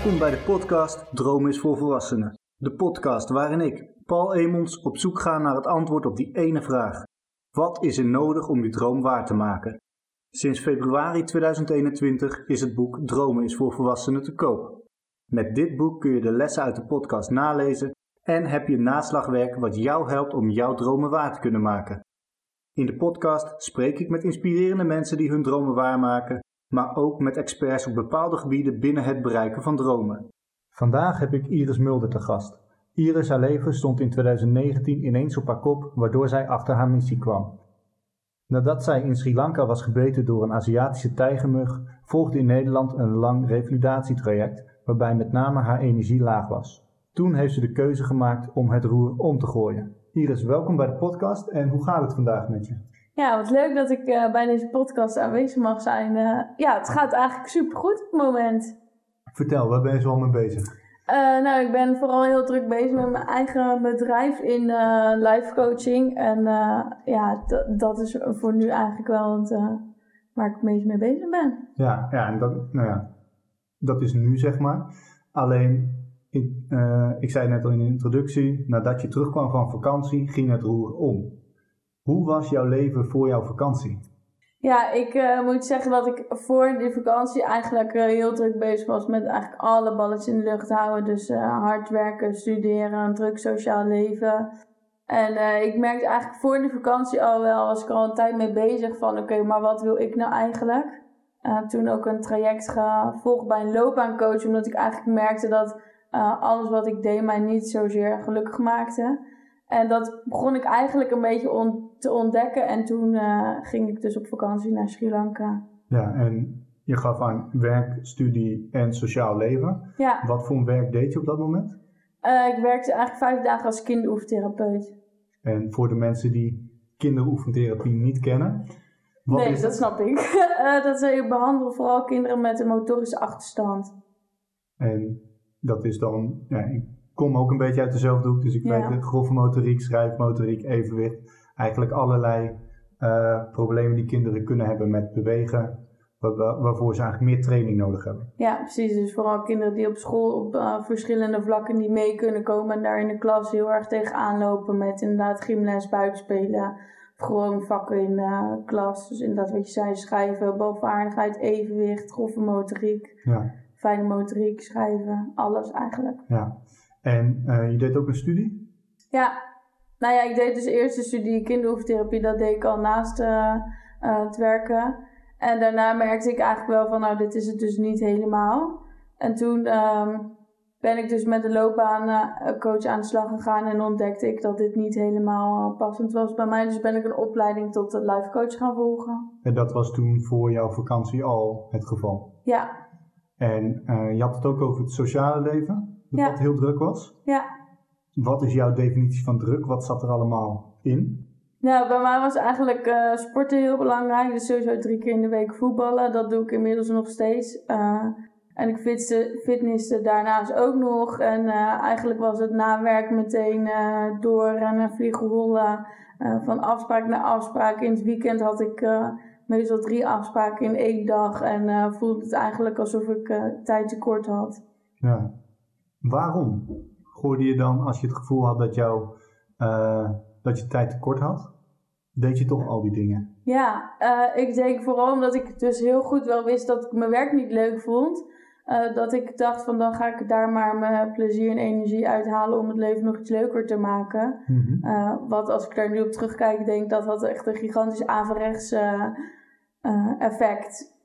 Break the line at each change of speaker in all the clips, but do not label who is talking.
Welkom bij de podcast Droom is voor Volwassenen. De podcast waarin ik, Paul Emons, op zoek ga naar het antwoord op die ene vraag. Wat is er nodig om je droom waar te maken? Sinds februari 2021 is het boek Dromen is voor Volwassenen te koop. Met dit boek kun je de lessen uit de podcast nalezen en heb je naslagwerk wat jou helpt om jouw dromen waar te kunnen maken. In de podcast spreek ik met inspirerende mensen die hun dromen waarmaken maar ook met experts op bepaalde gebieden binnen het bereiken van dromen. Vandaag heb ik Iris Mulder te gast. Iris haar leven stond in 2019 ineens op haar kop, waardoor zij achter haar missie kwam. Nadat zij in Sri Lanka was gebeten door een Aziatische tijgermug, volgde in Nederland een lang revalidatietraject waarbij met name haar energie laag was. Toen heeft ze de keuze gemaakt om het roer om te gooien. Iris, welkom bij de podcast en hoe gaat het vandaag met je?
Ja, wat leuk dat ik uh, bij deze podcast aanwezig mag zijn. Uh, ja, het gaat eigenlijk supergoed op het moment.
Vertel, waar ben je zo al mee bezig?
Uh, nou, ik ben vooral heel druk bezig met mijn eigen bedrijf in life coaching. En ja, dat is voor nu eigenlijk wel het, waar ik het meest mee bezig ben.
Ja, ja, en dat, nou ja, dat is nu zeg maar. Alleen, ik, ik zei net al in de introductie, nadat je terugkwam van vakantie, ging het roer om. Hoe was jouw leven voor jouw vakantie?
Ja, ik uh, moet zeggen dat ik voor die vakantie eigenlijk uh, heel druk bezig was met eigenlijk alle balletjes in de lucht houden. Dus uh, hard werken, studeren, een druk sociaal leven. En ik merkte eigenlijk voor die vakantie al wel, was ik al een tijd mee bezig van oké, maar wat wil ik nou eigenlijk? Ik toen ook een traject gevolgd bij een loopbaancoach, omdat ik eigenlijk merkte dat alles wat ik deed mij niet zozeer gelukkig maakte. En dat begon ik eigenlijk een beetje on te ontdekken. En toen uh, ging ik dus op vakantie naar Sri Lanka.
Ja, en je gaf aan werk, studie en sociaal leven.
Ja.
Wat voor werk deed je op dat moment?
Uh, ik werkte eigenlijk vijf dagen als kinderoefentherapeut.
En voor de mensen die kinderoefentherapie niet kennen...
Wat nee, dat snap ik. uh, dat ze behandelen vooral kinderen met een motorische achterstand.
En dat is dan... Ja, kom ook een beetje uit dezelfde hoek. Dus ik weet de grove motoriek, schrijfmotoriek, evenwicht. Eigenlijk allerlei uh, problemen die kinderen kunnen hebben met bewegen. waarvoor ze eigenlijk meer training nodig hebben.
Ja, precies. Dus vooral kinderen die op school op uh, verschillende vlakken niet mee kunnen komen. En daar in de klas heel erg tegenaan lopen met inderdaad gymles, buitenspelen. Gewoon vakken in de uh, klas. Dus inderdaad wat je zei, schrijven, bovenvaardigheid, evenwicht, grove motoriek.
Ja.
Fijne motoriek, schrijven, alles eigenlijk.
Ja. En uh, je deed ook een studie?
Ja, nou ja, ik deed dus eerst de studie kinderhoeftherapie. Dat deed ik al naast uh, uh, het werken. En daarna merkte ik eigenlijk wel van, nou, dit is het dus niet helemaal. En toen um, ben ik dus met de loopbaancoach aan de slag gegaan en ontdekte ik dat dit niet helemaal passend was bij mij. Dus ben ik een opleiding tot de life coach gaan volgen.
En dat was toen voor jouw vakantie al het geval?
Ja.
En uh, je had het ook over het sociale leven? Dat
ja.
het heel druk was.
Ja.
Wat is jouw definitie van druk? Wat zat er allemaal in?
Nou, bij mij was eigenlijk uh, sporten heel belangrijk. Dus sowieso drie keer in de week voetballen. Dat doe ik inmiddels nog steeds. Uh, en ik fitnesse daarnaast ook nog. En uh, eigenlijk was het na werk meteen door en vliegen rollen. van afspraak naar afspraak. In het weekend had ik meestal drie afspraken in één dag. En voelde het eigenlijk alsof ik tijd tekort had.
Ja. Waarom gooide je dan, als je het gevoel had dat, jou, uh, dat je tijd tekort had, deed je toch al die dingen?
Ja, uh, ik denk vooral omdat ik dus heel goed wel wist dat ik mijn werk niet leuk vond. Uh, dat ik dacht van dan ga ik daar maar mijn plezier en energie uithalen om het leven nog iets leuker te maken.
Mm -hmm.
uh, wat als ik daar nu op terugkijk, denk dat dat echt een gigantisch averechts effect.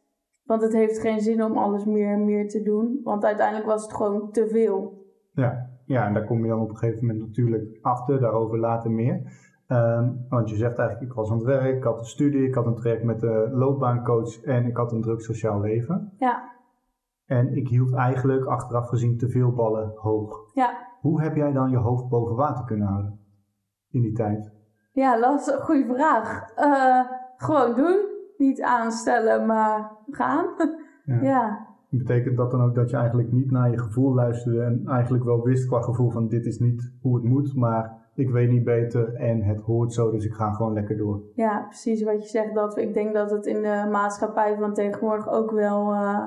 Want het heeft geen zin om alles meer en meer te doen. Want uiteindelijk was het gewoon te veel.
Ja, ja en daar kom je dan op een gegeven moment natuurlijk achter. Daarover later meer. Um, want je zegt eigenlijk, ik was aan het werk, ik had een studie, ik had een traject met de loopbaancoach en ik had een druk sociaal leven.
Ja.
En ik hield eigenlijk achteraf gezien te veel ballen hoog.
Ja.
Hoe heb jij dan je hoofd boven water kunnen houden in die tijd?
Ja, dat is een goede vraag. Uh, gewoon doen. Niet aanstellen, maar gaan.
Ja.
ja.
Betekent dat dan ook dat je eigenlijk niet naar je gevoel luisterde en eigenlijk wel wist qua gevoel van dit is niet hoe het moet, maar ik weet niet beter en het hoort zo, dus ik ga gewoon lekker door.
Ja, precies wat je zegt. Dat, ik denk dat het in de maatschappij van tegenwoordig ook wel uh,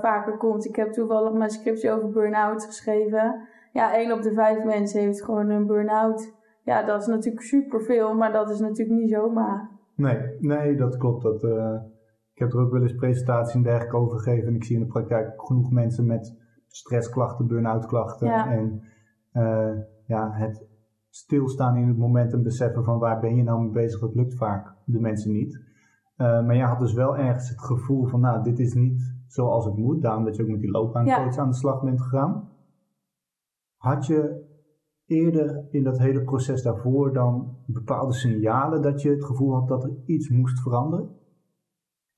vaker komt. Ik heb toevallig mijn scriptie over burn-out geschreven. Ja, één op de vijf mensen heeft gewoon een burn-out. Ja, dat is natuurlijk superveel, maar dat is natuurlijk niet zomaar.
Nee, nee, dat klopt. Dat, ik heb er ook wel eens presentaties en dergelijke over gegeven. En ik zie in de praktijk genoeg mensen met stressklachten, burn-out klachten. En ja, het stilstaan in het moment en beseffen van waar ben je nou mee bezig, dat lukt vaak de mensen niet. Uh, maar jij had dus wel ergens het gevoel van, nou, dit is niet zoals het moet. Daarom dat je ook met die loopbaancoach ja. aan de slag bent gegaan. Had je eerder in dat hele proces daarvoor dan bepaalde signalen dat je het gevoel had dat er iets moest veranderen?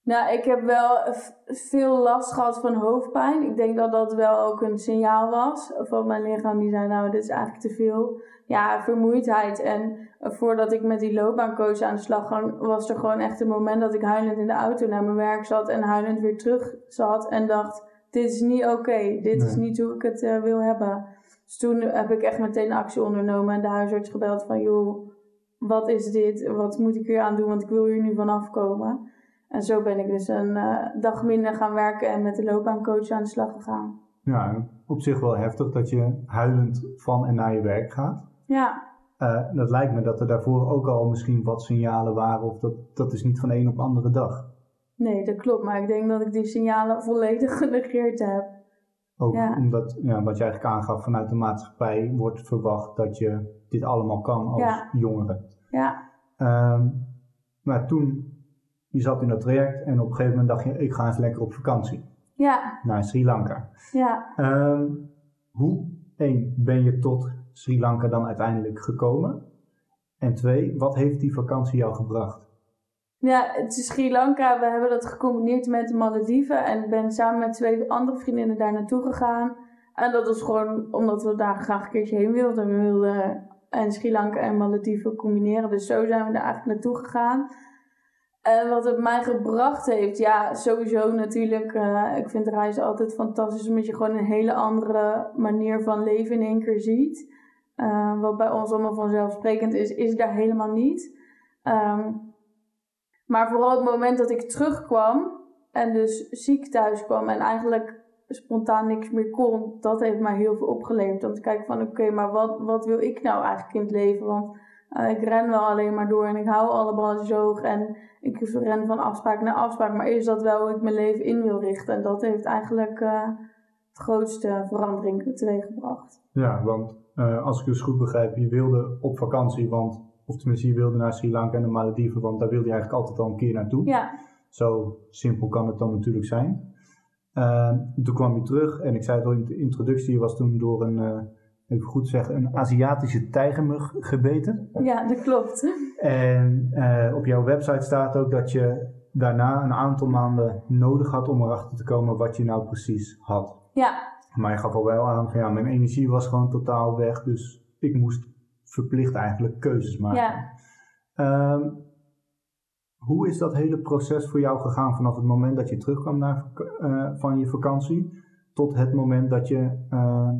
Nou, ik heb wel veel last gehad van hoofdpijn. Ik denk dat dat wel ook een signaal was van mijn lichaam. Die zei, nou, dit is eigenlijk te veel. Ja, vermoeidheid. En voordat ik met die loopbaancoach aan de slag ging, was er gewoon echt een moment dat ik huilend in de auto naar mijn werk zat en huilend weer terug zat en dacht, dit is niet oké. Dit is niet hoe ik het uh, wil hebben. Dus toen heb ik echt meteen actie ondernomen en de huisarts gebeld van, joh, wat is dit? Wat moet ik hier aan doen? Want ik wil hier nu vanaf komen. En zo ben ik dus een uh, dag minder gaan werken en met de loopbaancoach aan de slag gegaan.
Ja, op zich wel heftig dat je huilend van en naar je werk gaat.
Ja.
Uh, dat lijkt me dat er daarvoor ook al misschien wat signalen waren, of dat, dat is niet van de een op de andere dag.
Nee, dat klopt, maar ik denk dat ik die signalen volledig genegeerd heb.
Ook omdat, ja, wat je eigenlijk aangaf, vanuit de maatschappij wordt verwacht dat je dit allemaal kan als ja. jongere.
Ja.
Um, maar toen je zat in dat traject en op een gegeven moment dacht je, ik ga eens lekker op vakantie.
Ja.
Naar Sri Lanka.
Ja.
Um, hoe, één, ben je tot Sri Lanka dan uiteindelijk gekomen? En twee, wat heeft die vakantie jou gebracht?
Ja, het is Sri Lanka. We hebben dat gecombineerd met de Malediven. En ik ben samen met twee andere vriendinnen daar naartoe gegaan. En dat was gewoon omdat we daar graag een keertje heen wilden. We wilden en Sri Lanka en Malediven combineren. Dus zo zijn we daar eigenlijk naartoe gegaan. En wat het mij gebracht heeft, ja, sowieso natuurlijk. Uh, ik vind reizen altijd fantastisch, omdat je gewoon een hele andere manier van leven in één keer ziet. Uh, wat bij ons allemaal vanzelfsprekend is, is daar helemaal niet. Um, maar vooral het moment dat ik terugkwam en dus ziek thuis kwam en eigenlijk spontaan niks meer kon, dat heeft mij heel veel opgeleverd. Om te kijken van oké, maar wat, wat wil ik nou eigenlijk in het leven? Want uh, ik ren wel alleen maar door en ik hou alle balletjes hoog en ik ren van afspraak naar afspraak. Maar is dat wel hoe ik mijn leven in wil richten? En dat heeft eigenlijk uh, het grootste verandering teweeggebracht.
Ja, want uh, als ik dus goed begrijp, je wilde op vakantie, want, of tenminste je wilde naar Sri Lanka en de Malediven, want daar wilde je eigenlijk altijd al een keer naartoe.
Ja.
Zo simpel kan het dan natuurlijk zijn. Uh, toen kwam je terug en ik zei het al in de introductie, je was toen door een even goed zeggen, een Aziatische tijgermug gebeten.
Ja, dat klopt.
En uh, op jouw website staat ook dat je daarna een aantal maanden nodig had om erachter te komen wat je nou precies had.
Ja.
Maar je gaf al wel aan van ja, mijn energie was gewoon totaal weg, dus ik moest verplicht eigenlijk keuzes maken.
Ja.
Um, hoe is dat hele proces voor jou gegaan vanaf het moment dat je terugkwam naar, uh, van je vakantie tot het moment dat je uh,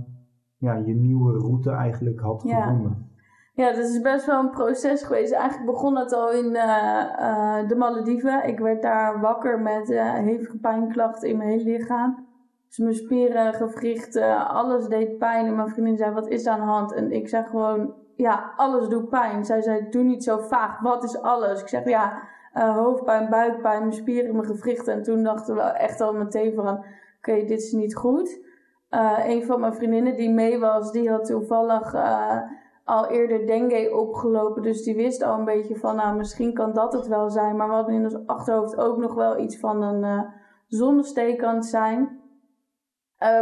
ja, je nieuwe route eigenlijk had gevonden?
Ja, dat is best wel een proces geweest. Eigenlijk begon het al in uh, uh, de Malediven. Ik werd daar wakker met hevige pijnklachten in mijn hele lichaam. Dus mijn spieren, gewrichten, alles deed pijn. En mijn vriendin zei, wat is er aan de hand? En ik zeg gewoon, ja, alles doet pijn. Zij zei, doe niet zo vaag, wat is alles? Ik zeg, ja, hoofdpijn, buikpijn, spieren, mijn gewrichten. En toen dachten we echt al meteen van, oké, dit is niet goed. Uh, een van mijn vriendinnen die mee was, die had toevallig uh, al eerder dengue opgelopen. Dus die wist al een beetje van, nou misschien kan dat het wel zijn. Maar we hadden in ons achterhoofd ook nog wel iets van een zonnesteek het zijn.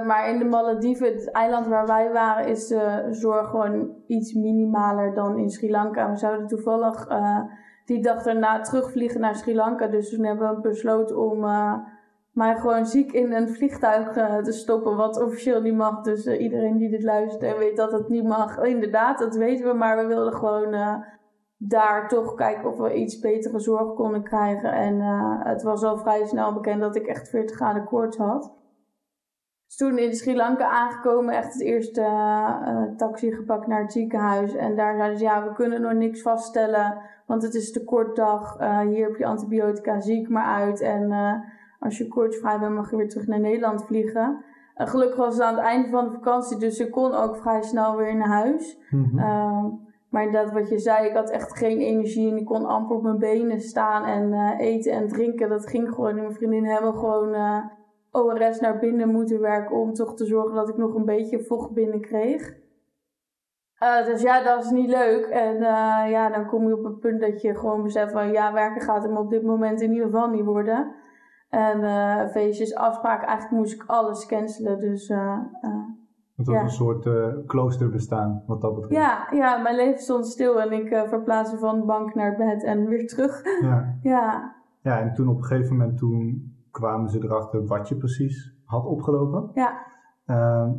Maar in de Malediven, het eiland waar wij waren, is de zorg gewoon iets minimaler dan in Sri Lanka. We zouden toevallig die dag daarna terugvliegen naar Sri Lanka. Dus toen hebben we besloten om maar gewoon ziek in een vliegtuig uh, te stoppen, wat officieel niet mag. Dus uh, iedereen die dit luistert en weet dat het niet mag, inderdaad, dat weten we. Maar we wilden gewoon uh, daar toch kijken of we iets betere zorg konden krijgen. En het was al vrij snel bekend dat ik echt 40 graden koorts had. Dus toen in Sri Lanka aangekomen, echt het eerste taxi gepakt naar het ziekenhuis. En daar zeiden ze, ja, we kunnen nog niks vaststellen, want het is te kort dag. hier heb je antibiotica, ziek maar uit. En als je koortsvrij bent, mag je weer terug naar Nederland vliegen. En gelukkig was het aan het einde van de vakantie, dus ik kon ook vrij snel weer naar huis.
Mhm.
Ehm, maar inderdaad, wat je zei, ik had echt geen energie en ik kon amper op mijn benen staan en eh, eten en drinken. Dat ging gewoon niet. Mijn vriendinnen hebben gewoon eh, ORS naar binnen moeten werken om toch te zorgen dat ik nog een beetje vocht binnenkreeg. Eh dus ja, dat is niet leuk. En eh, ja, dan kom je op het punt dat je gewoon beseft van ja, werken gaat hem op dit moment in ieder geval niet worden. En eh, feestjes, afspraken, eigenlijk moest ik alles cancelen. Dus
Het was
ja.
een soort kloosterbestaan, wat dat betreft.
ja, ja, mijn leven stond stil en ik verplaatste van de bank naar bed en weer terug.
Ja.
ja,
ja, en toen op een gegeven moment toen kwamen ze erachter wat je precies had opgelopen.
ja,
Ehm,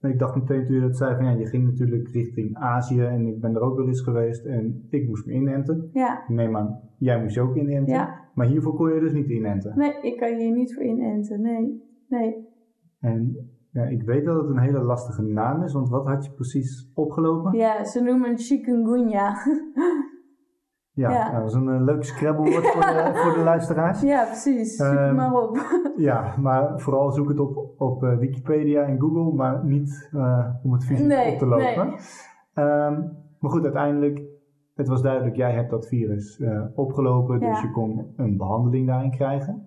ik dacht meteen toen je dat zei van ja, je ging natuurlijk richting Azië en ik ben er ook wel eens geweest en ik moest me inenten.
ja,
Ik neem aan, jij moest je ook inenten.
ja.
Maar hiervoor kon je dus niet inenten.
Nee, ik kan hier niet voor inenten. Nee, nee.
En ja, ik weet dat het een hele lastige naam is, want wat had je precies opgelopen?
Ja, ze noemen het chikungunya.
Ja,
Ja.
nou, dat is een eh, leuk scrabblewoord voor de, voor de luisteraars.
ja, precies. Zoek het
Ehm,
maar op.
Ja, maar vooral zoek het op, op eh, Wikipedia en Google, maar niet eh, om het fysiek
Nee,
op te lopen.
nee.
Ehm, maar goed, uiteindelijk, het was duidelijk, jij hebt dat virus eh, opgelopen, dus
Ja.
je kon een behandeling daarin krijgen.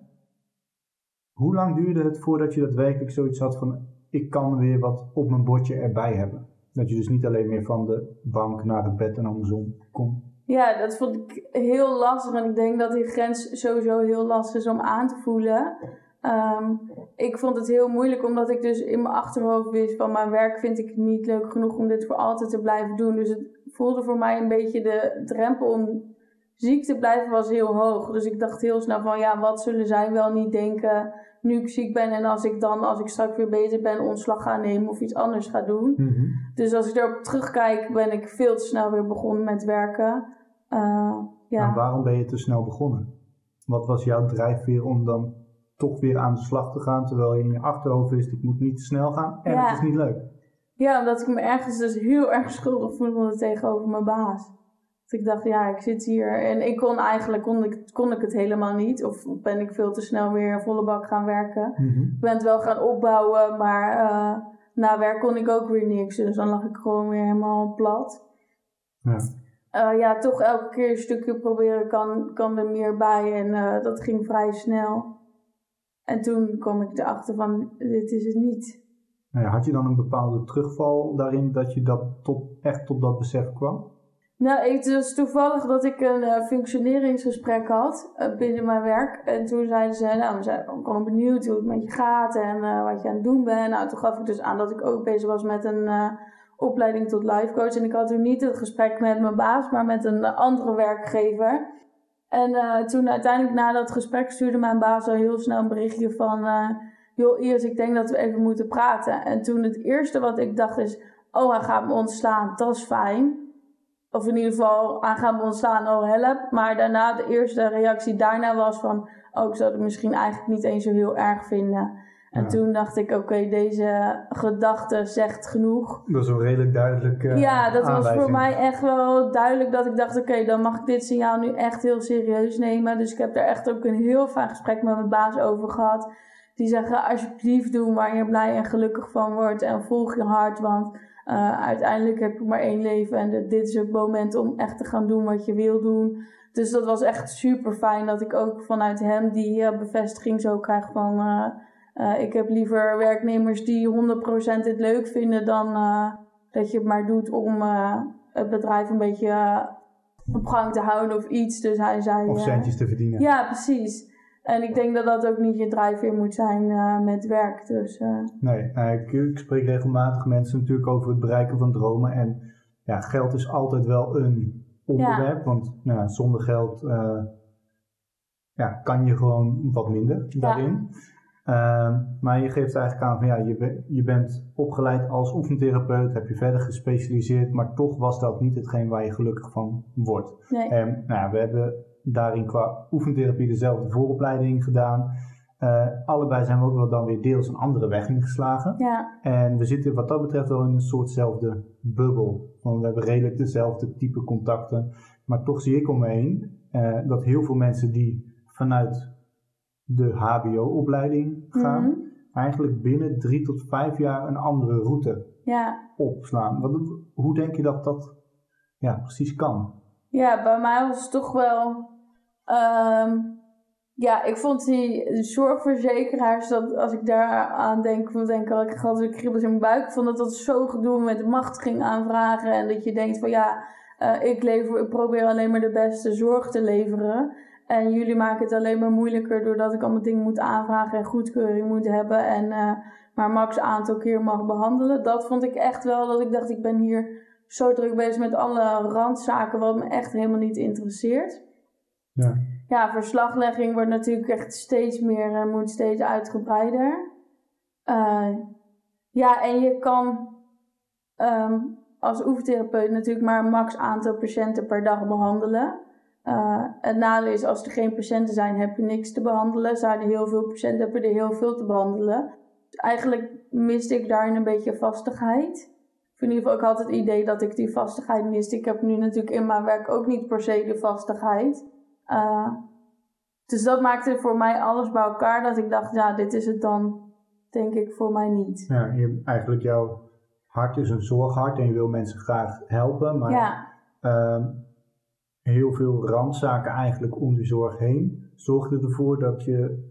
Hoe lang duurde het voordat je daadwerkelijk zoiets had van, ik kan weer wat op mijn bordje erbij hebben? Dat je dus niet alleen meer van de bank naar het bed en andersom kon.
Ja, dat vond ik heel lastig. En ik denk dat die grens sowieso heel lastig is om aan te voelen. Ehm, ik vond het heel moeilijk omdat ik dus in mijn achterhoofd wist van mijn werk vind ik niet leuk genoeg om dit voor altijd te blijven doen. Dus het voelde voor mij een beetje de drempel om ziek te blijven was heel hoog. Dus ik dacht heel snel van ja, wat zullen zij wel niet denken nu ik ziek ben en als ik dan, als ik straks weer beter ben, ontslag ga nemen of iets anders ga doen. Dus als ik erop terugkijk, ben ik veel te snel weer begonnen met werken. Eh, ja.
Maar waarom ben je te snel begonnen? Wat was jouw drijfveer om dan toch weer aan de slag te gaan, terwijl je in je achterhoofd wist, ik moet niet te snel gaan en
Ja.
het is niet leuk.
ja, omdat ik me ergens dus heel erg schuldig voelde tegenover mijn baas. Dat ik dacht, ja, ik zit hier en ik kon eigenlijk kon ik, kon ik het helemaal niet. Of ben ik veel te snel weer volle bak gaan werken. Ik ben het wel gaan opbouwen, maar eh, na werk kon ik ook weer niks. Dus dan lag ik gewoon weer helemaal plat.
Ja.
Eh, ja, toch elke keer een stukje proberen kan, kan er meer bij. En eh, dat ging vrij snel. En toen kwam ik erachter van, dit is het niet.
Nou ja, had je dan een bepaalde terugval daarin dat je dat tot, echt tot dat besef kwam?
Nou, het was toevallig dat ik een eh, functioneringsgesprek had binnen mijn werk. En toen zeiden ze, nou, we zijn gewoon benieuwd hoe het met je gaat en wat je aan het doen bent. Nou, toen gaf ik dus aan dat ik ook bezig was met een opleiding tot life coach. En ik had toen niet het gesprek met mijn baas, maar met een andere werkgever. En eh, toen uiteindelijk na dat gesprek stuurde mijn baas al heel snel een berichtje van... eh, joh Iris, ik denk dat we even moeten praten. En toen het eerste wat ik dacht is... Oh, hij gaat me ontslaan, dat is fijn. Of in ieder geval, hij gaat me ontslaan, oh help. Maar daarna, de eerste reactie daarna was van... Oh, ik zou het misschien eigenlijk niet eens zo heel erg vinden. En
Ja.
toen dacht ik, oké, deze gedachte zegt genoeg.
Dat is wel redelijk duidelijk. eh,
Ja, dat was voor mij echt wel duidelijk dat ik dacht, oké, dan mag ik dit signaal nu echt heel serieus nemen. Dus ik heb daar echt ook een heel fijn gesprek met mijn baas over gehad. Die zeggen, alsjeblieft doen waar je blij en gelukkig van wordt en volg je hart, want eh, uiteindelijk heb je maar één leven en dit is het moment om echt te gaan doen wat je wil doen. Dus dat was echt super fijn dat ik ook vanuit hem die eh, bevestiging zo krijg van... eh, ik heb liever werknemers die 100% dit leuk vinden dan eh, dat je het maar doet om eh, het bedrijf een beetje op gang te houden of iets. Dus hij zei.
Of centjes te verdienen.
ja, precies. En ik denk dat dat ook niet je drijfveer moet zijn met werk. Dus
Nee, nou, ik, ik spreek regelmatig mensen natuurlijk over het bereiken van dromen. En ja, geld is altijd wel een onderwerp. Want nou, zonder geld ja, kan je gewoon wat minder daarin. Ehm, maar je geeft eigenlijk aan van ja, je, je bent opgeleid als oefentherapeut, heb je verder gespecialiseerd, maar toch was dat niet hetgeen waar je gelukkig van wordt.
nee.
En nou we hebben daarin qua oefentherapie dezelfde vooropleiding gedaan. Eh, allebei zijn we ook wel dan weer deels een andere weg ingeslagen.
ja,
En we zitten wat dat betreft wel in een soortzelfde bubbel. Want we hebben redelijk dezelfde type contacten. Maar toch zie ik om me heen eh, dat heel veel mensen die vanuit de HBO-opleiding gaan,
Mhm.
eigenlijk binnen drie tot vijf jaar een andere route
Ja.
opslaan. Wat, hoe denk je dat dat ja, precies kan?
Ja, bij mij was het toch wel. ehm, ja, ik vond die zorgverzekeraars, dat als ik daar aan denk, dan denk ik al, ik had weer kriebels in mijn buik. Ik vond dat dat zo gedoe met de machtiging aanvragen. En dat je denkt van ja, eh, ik, lever, ik probeer alleen maar de beste zorg te leveren. En jullie maken het alleen maar moeilijker doordat ik allemaal dingen moet aanvragen en goedkeuring moet hebben. En eh, maar max aantal keer mag behandelen. Dat vond ik echt wel dat ik dacht, ik ben hier zo druk bezig met alle randzaken wat me echt helemaal niet interesseert.
Ja.
Ja, verslaglegging wordt natuurlijk echt steeds meer en moet steeds uitgebreider. Eh, ja, en je kan ehm, als oefentherapeut natuurlijk maar een max aantal patiënten per dag behandelen. Eh, het nadeel is, als er geen patiënten zijn, heb je niks te behandelen. Zijn er heel veel patiënten, heb je er heel veel te behandelen. Dus eigenlijk miste ik daarin een beetje vastigheid. Of in ieder geval, ik had het idee dat ik die vastigheid miste. Ik heb nu natuurlijk in mijn werk ook niet per se de vastigheid. Uh, dus dat maakte voor mij alles bij elkaar dat ik dacht, ja, dit is het dan, denk ik, voor mij niet.
Ja, je, eigenlijk jouw hart is een zorghart en je wil mensen graag helpen, maar
Ja,
ehm, heel veel randzaken eigenlijk om die zorg heen zorgden ervoor dat je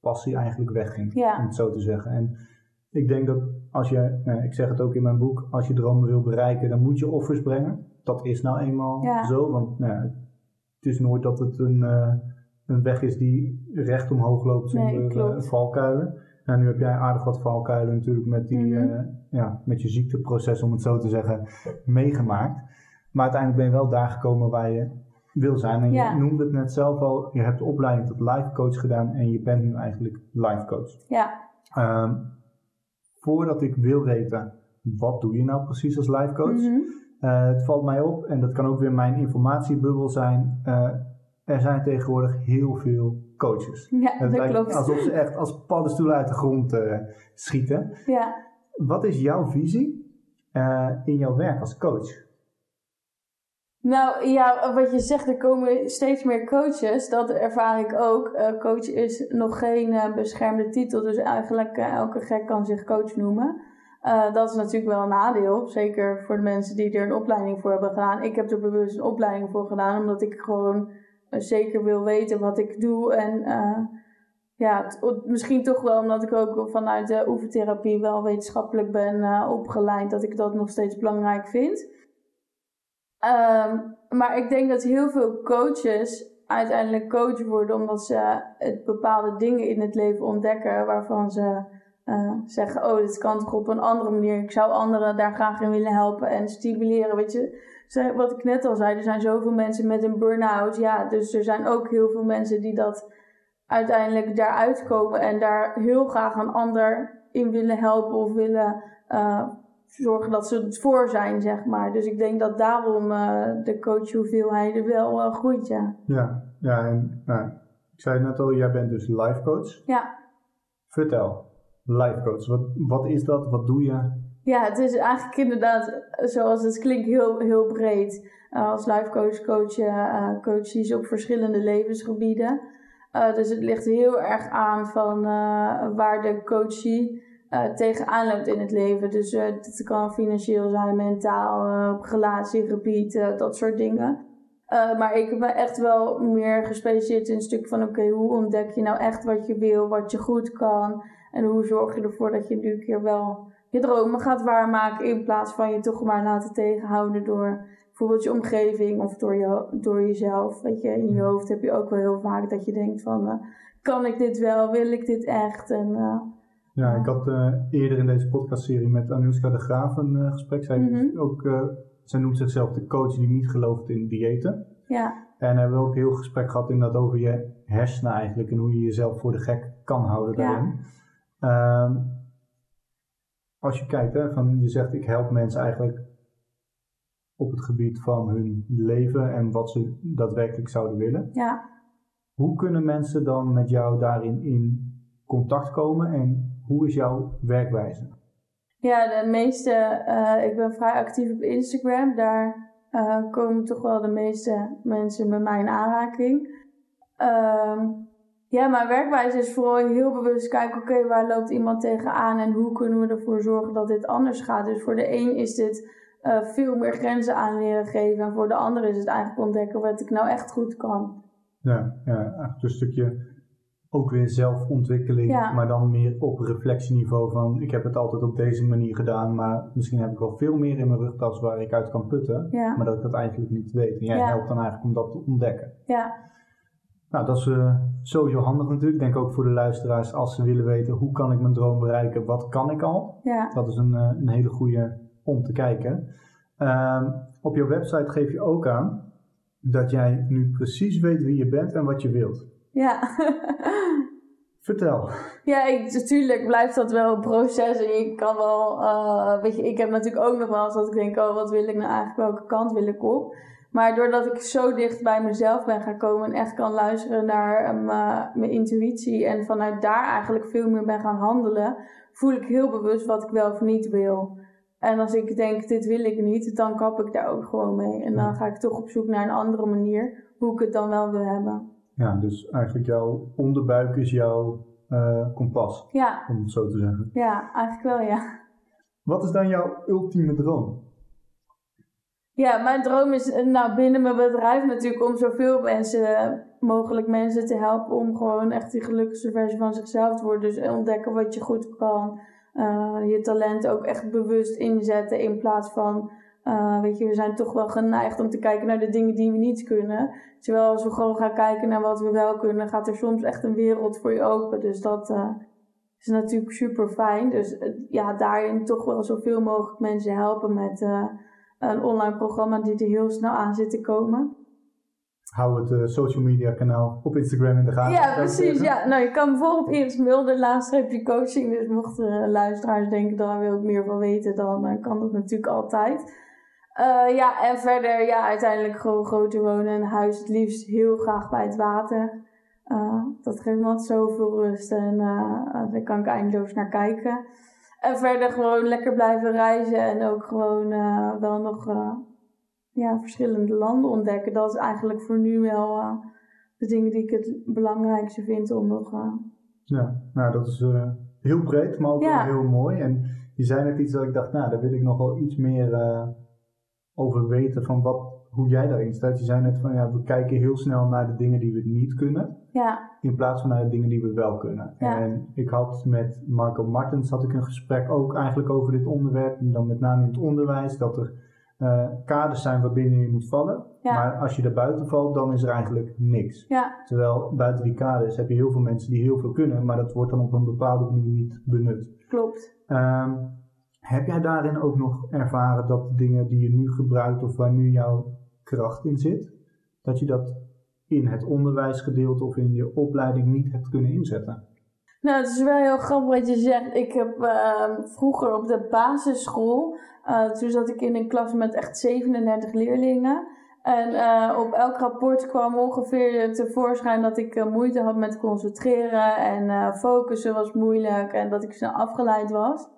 passie eigenlijk wegging,
Ja.
om het zo te zeggen. En ik denk dat als je, eh, ik zeg het ook in mijn boek, als je dromen wil bereiken, dan moet je offers brengen. Dat is nou eenmaal
Ja.
zo, want nou, het is nooit dat het een, eh, een weg is die recht omhoog loopt zonder eh, valkuilen. Nou, nu heb jij aardig wat valkuilen natuurlijk met, die,
Mhm.
ja, met je ziekteproces, om het zo te zeggen, meegemaakt. Maar uiteindelijk ben je wel daar gekomen waar je wil zijn. En
Ja.
je noemde het net zelf al, je hebt de opleiding tot life coach gedaan en je bent nu eigenlijk life coach.
ja,
Ehm, voordat ik wil weten, wat doe je nou precies als life coach?
Mhm.
Eh, het valt mij op, en dat kan ook weer mijn informatiebubbel zijn, eh, er zijn tegenwoordig heel veel coaches.
ja
Het
dat klopt.
alsof ze echt als paddenstoelen uit de grond eh, schieten.
Ja.
Wat is jouw visie in jouw werk als coach?
Nou ja, wat je zegt, er komen steeds meer coaches. Dat ervaar ik ook. Eh, coach is nog geen eh, beschermde titel, dus eigenlijk eh, elke gek kan zich coach noemen. Dat is natuurlijk wel een nadeel, zeker voor de mensen die er een opleiding voor hebben gedaan. Ik heb er bewust een opleiding voor gedaan, omdat ik gewoon zeker wil weten wat ik doe. En ja, misschien toch wel omdat ik ook vanuit de oefentherapie wel wetenschappelijk ben opgeleid, dat ik dat nog steeds belangrijk vind. Ehm, maar ik denk dat heel veel coaches uiteindelijk coach worden omdat ze het bepaalde dingen in het leven ontdekken waarvan ze eh, zeggen: Oh, dit kan toch op een andere manier. Ik zou anderen daar graag in willen helpen en stimuleren. Weet je, wat ik net al zei, er zijn zoveel mensen met een burn-out. Ja, dus er zijn ook heel veel mensen die dat uiteindelijk daaruit komen en daar heel graag een ander in willen helpen of willen eh, zorgen dat ze het voor zijn, zeg maar. Dus ik denk dat daarom eh, de coachhoeveelheid wel eh, groeit, ja.
Ja, ja en nou, ik zei net al, jij bent dus life coach.
Ja,
Vertel, life coach, wat, wat is dat? Wat doe je?
ja het is eigenlijk inderdaad, zoals het klinkt, heel, heel breed. Eh, als life coach coach je coaches op verschillende levensgebieden. Dus het ligt heel erg aan van waar de coachie eh, tegenaan loopt in het leven. Dus eh, het kan financieel zijn, mentaal, eh, op relatiegebied, dat soort dingen. Maar ik ben echt wel meer gespecialiseerd in een stuk van: oké, hoe ontdek je nou echt wat je wil, wat je goed kan? En hoe zorg je ervoor dat je nu een keer wel je dromen gaat waarmaken, in plaats van je toch maar laten tegenhouden door bijvoorbeeld je omgeving of door, je, door jezelf. Weet je, in je hoofd heb je ook wel heel vaak dat je denkt: van, kan ik dit wel? Wil ik dit echt? En
Ja, ik had eh, eerder in deze podcastserie met Anouska de Graaf een eh, gesprek. Zij,
Mhm.
ook, eh, zij noemt zichzelf de coach die niet gelooft in diëten.
ja,
En we hebben ook een heel gesprek gehad inderdaad over je hersenen eigenlijk en hoe je jezelf voor de gek kan houden
Ja.
daarin. Ehm, als je kijkt, hè, van, je zegt ik help mensen eigenlijk op het gebied van hun leven en wat ze daadwerkelijk zouden willen.
ja.
Hoe kunnen mensen dan met jou daarin in contact komen en hoe is jouw werkwijze?
Ja, de meeste, eh, ik ben vrij actief op Instagram. Daar eh, komen toch wel de meeste mensen met mij in aanraking. Ehm, Ja, mijn werkwijze is vooral heel bewust kijken, oké, waar loopt iemand tegenaan en hoe kunnen we ervoor zorgen dat dit anders gaat. Dus voor de een is dit uh, veel meer grenzen aan leren geven en voor de ander is het eigenlijk ontdekken wat ik nou echt goed kan.
Ja, ja eigenlijk een stukje ook weer zelfontwikkeling, maar dan meer op reflectieniveau van ik heb het altijd op deze manier gedaan, maar misschien heb ik wel veel meer in mijn rugtas waar ik uit kan putten, maar dat ik dat eigenlijk niet weet. En jij helpt dan eigenlijk om dat te ontdekken.
Ja.
Nou, dat is uh, sowieso handig natuurlijk. Ik denk ook voor de luisteraars als ze willen weten hoe kan ik mijn droom bereiken, wat kan ik al.
Ja.
Dat is een, uh, een hele goede om te kijken. Uh, op jouw website geef je ook aan dat jij nu precies weet wie je bent en wat je wilt.
Ja.
Vertel.
Ja, ik, natuurlijk blijft dat wel een proces. En je kan wel, uh, weet je, ik heb natuurlijk ook nog wel eens dat ik denk, oh, wat wil ik nou eigenlijk, welke kant wil ik op? Maar doordat ik zo dicht bij mezelf ben gaan komen en echt kan luisteren naar um, mijn intuïtie en vanuit daar eigenlijk veel meer ben gaan handelen, voel ik heel bewust wat ik wel of niet wil. En als ik denk, dit wil ik niet, dan kap ik daar ook gewoon mee. En dan ga ik toch op zoek naar een andere manier hoe ik het dan wel wil hebben.
Ja, dus eigenlijk jouw onderbuik is jouw uh, kompas,
ja.
om het zo te zeggen.
Ja, eigenlijk wel, ja.
Wat is dan jouw ultieme droom?
Ja, mijn droom is eh, nou, binnen mijn bedrijf natuurlijk om zoveel mensen, mogelijk mensen te helpen om gewoon echt die gelukkigste versie van zichzelf te worden. Dus ontdekken wat je goed kan. Uh, je talent ook echt bewust inzetten in plaats van, uh, weet je, we zijn toch wel geneigd om te kijken naar de dingen die we niet kunnen. Terwijl als we gewoon gaan kijken naar wat we wel kunnen, gaat er soms echt een wereld voor je open. Dus dat uh, is natuurlijk super fijn. Dus ja, daarin toch wel zoveel mogelijk mensen helpen met een online programma die er heel snel aan zit te komen.
Hou het social media kanaal op Instagram in de gaten.
Ja, precies. Ja. Nou, je kan bijvoorbeeld op Iris Mulder laatst heb je coaching. Dus mochten luisteraars denken, daar wil ik meer van weten, dan kan dat natuurlijk altijd. Ja, en verder, ja, uiteindelijk gewoon groter wonen. Een huis, het liefst heel graag bij het water. dat geeft me altijd zoveel rust en daar kan ik eindeloos naar kijken. En verder gewoon lekker blijven reizen en ook gewoon uh, wel nog uh, ja, verschillende landen ontdekken. Dat is eigenlijk voor nu wel uh, de dingen die ik het belangrijkste vind om nog.
Ja, nou dat is heel breed, maar ook ja. heel mooi. En je zei net iets dat ik dacht, nou daar wil ik nog wel iets meer over weten van wat, hoe jij daarin staat. Je zei net van ja, we kijken heel snel naar de dingen die we niet kunnen.
Ja.
In plaats van naar de dingen die we wel kunnen.
Ja.
En ik had met Marco Martens had ik een gesprek ook eigenlijk over dit onderwerp. En dan met name in het onderwijs. Dat er uh, kaders zijn waarbinnen je moet vallen.
Ja.
Maar als je er buiten valt, dan is er eigenlijk niks.
Ja.
Terwijl buiten die kaders heb je heel veel mensen die heel veel kunnen. Maar dat wordt dan op een bepaalde manier niet benut.
Klopt.
Um, heb jij daarin ook nog ervaren dat de dingen die je nu gebruikt of waar nu jouw kracht in zit, dat je dat in het onderwijsgedeelte of in je opleiding niet hebt kunnen inzetten?
Nou, het is wel heel grappig wat je zegt. Ik heb uh, vroeger op de basisschool, uh, toen zat ik in een klas met echt 37 leerlingen. En uh, op elk rapport kwam ongeveer tevoorschijn dat ik moeite had met concentreren en focussen was moeilijk en dat ik snel afgeleid was.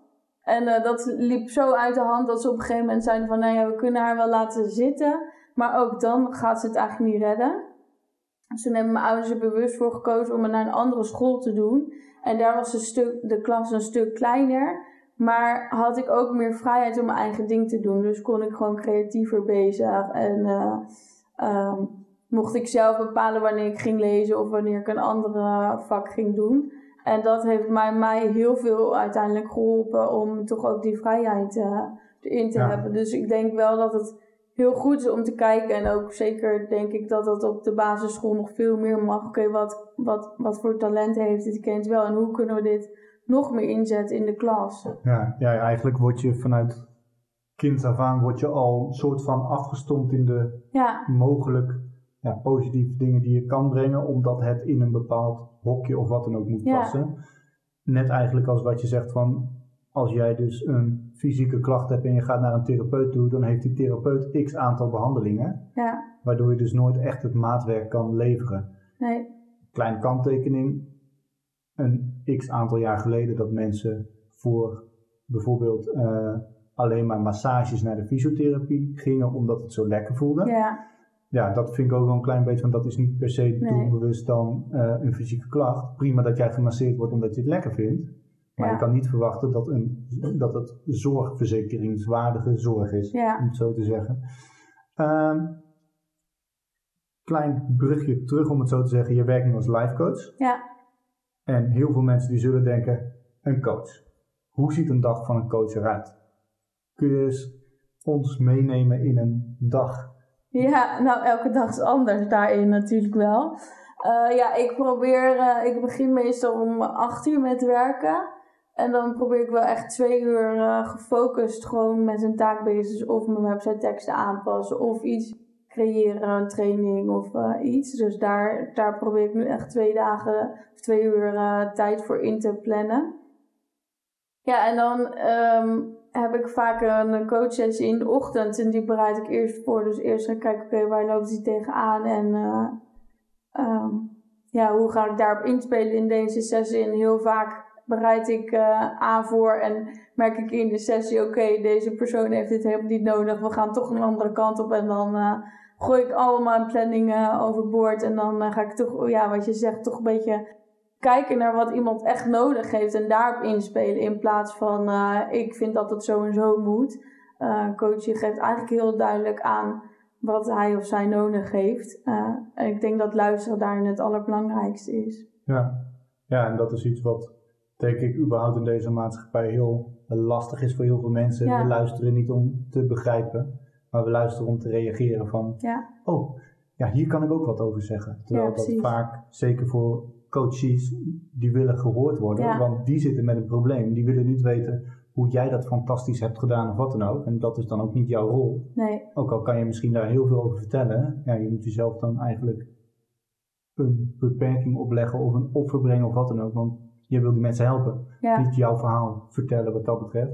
En uh, dat liep zo uit de hand dat ze op een gegeven moment zeiden van... nou ja, we kunnen haar wel laten zitten, maar ook dan gaat ze het eigenlijk niet redden. Dus toen hebben mijn ouders er bewust voor gekozen om het naar een andere school te doen. En daar was de, stuk, de klas een stuk kleiner. Maar had ik ook meer vrijheid om mijn eigen ding te doen. Dus kon ik gewoon creatiever bezig. En uh, um, mocht ik zelf bepalen wanneer ik ging lezen of wanneer ik een andere vak ging doen. En dat heeft mij, mij heel veel uiteindelijk geholpen om toch ook die vrijheid uh, erin te
Ja.
hebben. Dus ik denk wel dat het heel goed is om te kijken. En ook zeker denk ik dat dat op de basisschool nog veel meer mag. Oké, wat, wat, wat voor talenten heeft dit kind wel? En hoe kunnen we dit nog meer inzetten in de klas?
Ja, ja, eigenlijk word je vanuit kind af aan word je al een soort van afgestompt in de
Ja,
mogelijk ja, positieve dingen die je kan brengen, omdat het in een bepaald hokje of wat dan ook moet
Ja.
passen. Net eigenlijk als wat je zegt van, als jij dus een fysieke klacht hebt en je gaat naar een therapeut toe, dan heeft die therapeut x aantal behandelingen,
ja,
waardoor je dus nooit echt het maatwerk kan leveren.
nee,
Kleine kanttekening, een x aantal jaar geleden dat mensen voor bijvoorbeeld eh, alleen maar massages naar de fysiotherapie gingen omdat het zo lekker voelde.
ja,
ja, dat vind ik ook wel een klein beetje, want dat is niet per se doelbewust dan uh, een fysieke klacht. Prima dat jij gemasseerd wordt omdat je het lekker vindt. Maar je kan niet verwachten dat, een, dat het zorgverzekeringswaardige zorg is, om het zo te zeggen. Uh, klein brugje terug, om het zo te zeggen. Je werkt nu als life coach.
Ja.
En heel veel mensen die zullen denken, een coach. Hoe ziet een dag van een coach eruit? Kun je eens ons meenemen in een dag
ja, nou elke dag is anders daarin natuurlijk wel. Uh, ja, ik probeer, uh, ik begin meestal om 8 uur met werken. En dan probeer ik wel echt twee uur uh, gefocust gewoon met een taak bezig. Of mijn website teksten aanpassen of iets creëren, een training of iets. Dus daar, daar probeer ik nu echt twee dagen of twee uur tijd voor in te plannen. Ja, en dan um, heb ik vaak een coachsessie in de ochtend en die bereid ik eerst voor. Dus eerst ga ik kijken, oké, waar loopt die tegenaan en uh, um, ja, hoe ga ik daarop inspelen in deze sessie. En heel vaak bereid ik uh, aan voor en merk ik in de sessie, oké, deze persoon heeft dit helemaal niet nodig. We gaan toch een andere kant op en dan uh, gooi ik allemaal planningen overboord. En dan ga ik toch, ja, wat je zegt, toch een beetje kijken naar wat iemand echt nodig heeft en daarop inspelen in plaats van uh, ik vind dat het zo en zo moet. Uh, coaching geeft eigenlijk heel duidelijk aan wat hij of zij nodig heeft. Uh, en ik denk dat luisteren daarin het allerbelangrijkste is.
Ja. ja, en dat is iets wat denk ik überhaupt in deze maatschappij heel lastig is voor heel veel mensen. We luisteren niet om te begrijpen, maar we luisteren om te reageren van,
ja.
oh, ja, hier kan ik ook wat over zeggen. Terwijl dat vaak, zeker voor coaches die willen gehoord worden, want die zitten met een probleem. Die willen niet weten hoe jij dat fantastisch hebt gedaan of wat dan ook. En dat is dan ook niet jouw rol.
Nee.
Ook al kan je misschien daar heel veel over vertellen, ja, je moet jezelf dan eigenlijk een beperking opleggen of een offer brengen of wat dan ook. Want je wil die mensen helpen. Niet jouw verhaal vertellen wat dat betreft.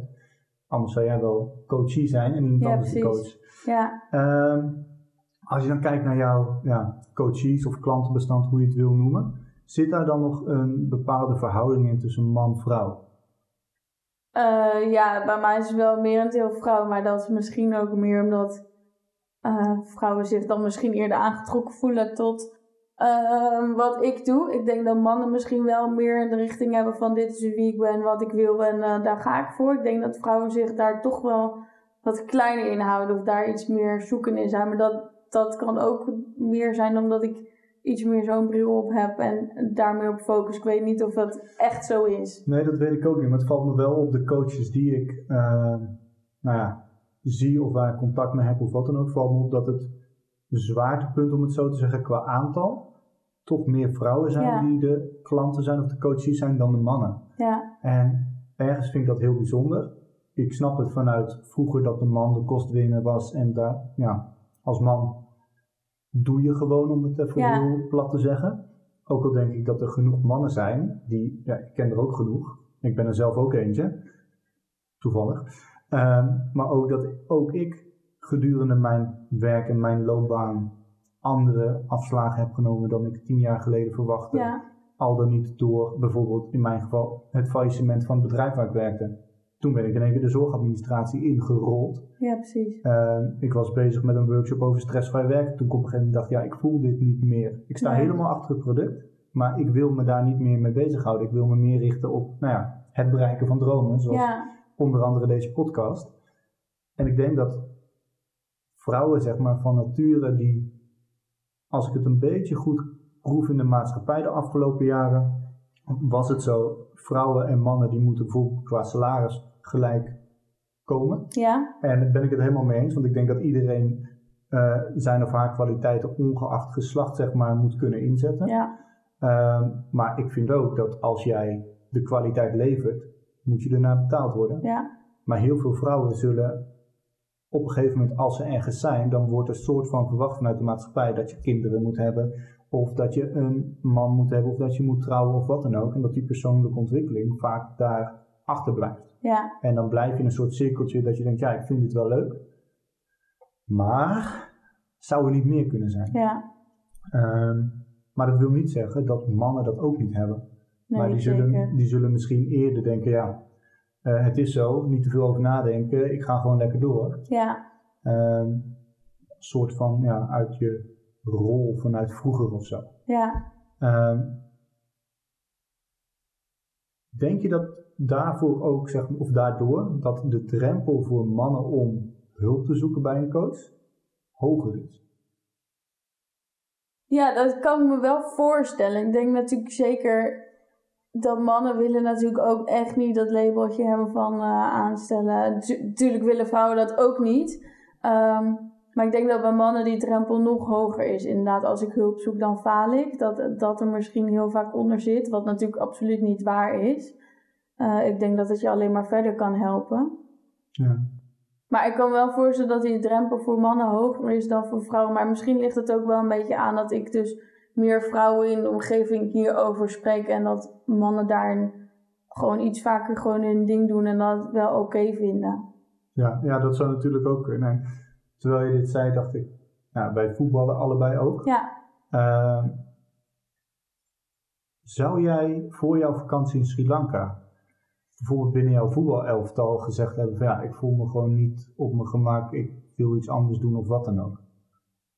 Anders zou jij wel coachie zijn en niet ja, anders de coach.
Ja.
Um, als je dan kijkt naar jouw ja, coaches of klantenbestand, hoe je het wil noemen. Zit daar dan nog een bepaalde verhouding in tussen man-vrouw?
Uh, ja, bij mij is het wel meer een deel vrouw, maar dat is misschien ook meer omdat uh, vrouwen zich dan misschien eerder aangetrokken voelen tot uh, wat ik doe. Ik denk dat mannen misschien wel meer de richting hebben van dit is wie ik ben, wat ik wil en daar ga ik voor. Ik denk dat vrouwen zich daar toch wel wat kleiner in houden of daar iets meer zoeken in zijn. Maar dat, dat kan ook meer zijn omdat ik iets meer zo'n bril op heb en daarmee op focus. Ik weet niet of dat echt zo is.
Nee, dat weet ik ook niet. Maar het valt me wel op de coaches die ik uh, nou ja, zie of waar ik contact mee heb of wat dan ook. Valt me op dat het zwaartepunt, om het zo te zeggen, qua aantal, toch meer vrouwen zijn die de klanten zijn of de coaches zijn dan de mannen.
Ja.
En ergens vind ik dat heel bijzonder. Ik snap het vanuit vroeger dat de man de kostwinner was en daar, ja, als man doe je gewoon, om het even heel plat te zeggen. Ook al denk ik dat er genoeg mannen zijn, die, ja, ik ken er ook genoeg. Ik ben er zelf ook eentje, toevallig. Ehm, maar ook dat ook ik gedurende mijn werk en mijn loopbaan andere afslagen heb genomen dan ik tien jaar geleden verwachtte.
Ja.
Al dan niet door bijvoorbeeld in mijn geval het faillissement van het bedrijf waar ik werkte. Toen ben ik in één keer de zorgadministratie ingerold.
Ja, precies.
Uh, ik was bezig met een workshop over stressvrij werken. Toen op een gegeven moment dacht, ja, ik voel dit niet meer. Ik sta helemaal achter het product, maar ik wil me daar niet meer mee bezighouden. Ik wil me meer richten op nou ja, het bereiken van dromen, zoals onder andere deze podcast. En ik denk dat vrouwen, zeg maar, van nature die, als ik het een beetje goed proef in de maatschappij de afgelopen jaren, was het zo, vrouwen en mannen die moeten bijvoorbeeld qua salaris gelijk komen.
Ja.
En daar ben ik het helemaal mee eens, want ik denk dat iedereen uh, zijn of haar kwaliteiten ongeacht geslacht zeg maar moet kunnen inzetten.
Ja.
Uh, maar ik vind ook dat als jij de kwaliteit levert, moet je ernaar betaald worden.
Ja.
Maar heel veel vrouwen zullen op een gegeven moment, als ze ergens zijn, dan wordt er soort van verwacht vanuit de maatschappij dat je kinderen moet hebben, of dat je een man moet hebben, of dat je moet trouwen, of wat dan ook. En dat die persoonlijke ontwikkeling vaak daar achterblijft.
Ja.
En dan blijf je in een soort cirkeltje dat je denkt, ja, ik vind dit wel leuk. Maar zou er niet meer kunnen zijn?
Ja.
Um, maar dat wil niet zeggen dat mannen dat ook niet hebben.
Nee,
maar die zullen, die zullen misschien eerder denken, ja, uh, het is zo, niet te veel over nadenken, ik ga gewoon lekker door.
Ja.
Um, soort van ja, uit je rol vanuit vroeger of zo.
Ja.
Ehm, denk je dat daarvoor ook, zeg, of daardoor, dat de drempel voor mannen om hulp te zoeken bij een coach hoger is?
Ja, dat kan ik me wel voorstellen. Ik denk natuurlijk zeker dat mannen willen natuurlijk ook echt niet dat labeltje hebben van uh, aanstellen. Natuurlijk willen vrouwen dat ook niet. Ehm, maar ik denk dat bij mannen die drempel nog hoger is. Inderdaad, als ik hulp zoek, dan faal ik. Dat, dat er misschien heel vaak onder zit, wat natuurlijk absoluut niet waar is. Uh, ik denk dat het je alleen maar verder kan helpen.
Ja.
Maar ik kan wel voorstellen dat die drempel voor mannen hoger is dan voor vrouwen. Maar misschien ligt het ook wel een beetje aan dat ik dus meer vrouwen in de omgeving hierover spreken. En dat mannen daarin gewoon iets vaker gewoon hun ding doen en dat wel oké vinden.
Ja, ja, dat zou natuurlijk ook kunnen. Terwijl je dit zei, dacht ik, nou, bij voetballen allebei ook.
Ja.
Uh, zou jij voor jouw vakantie in Sri Lanka bijvoorbeeld binnen jouw voetbalelftal gezegd hebben van ja, ik voel me gewoon niet op mijn gemak, ik wil iets anders doen of wat dan ook?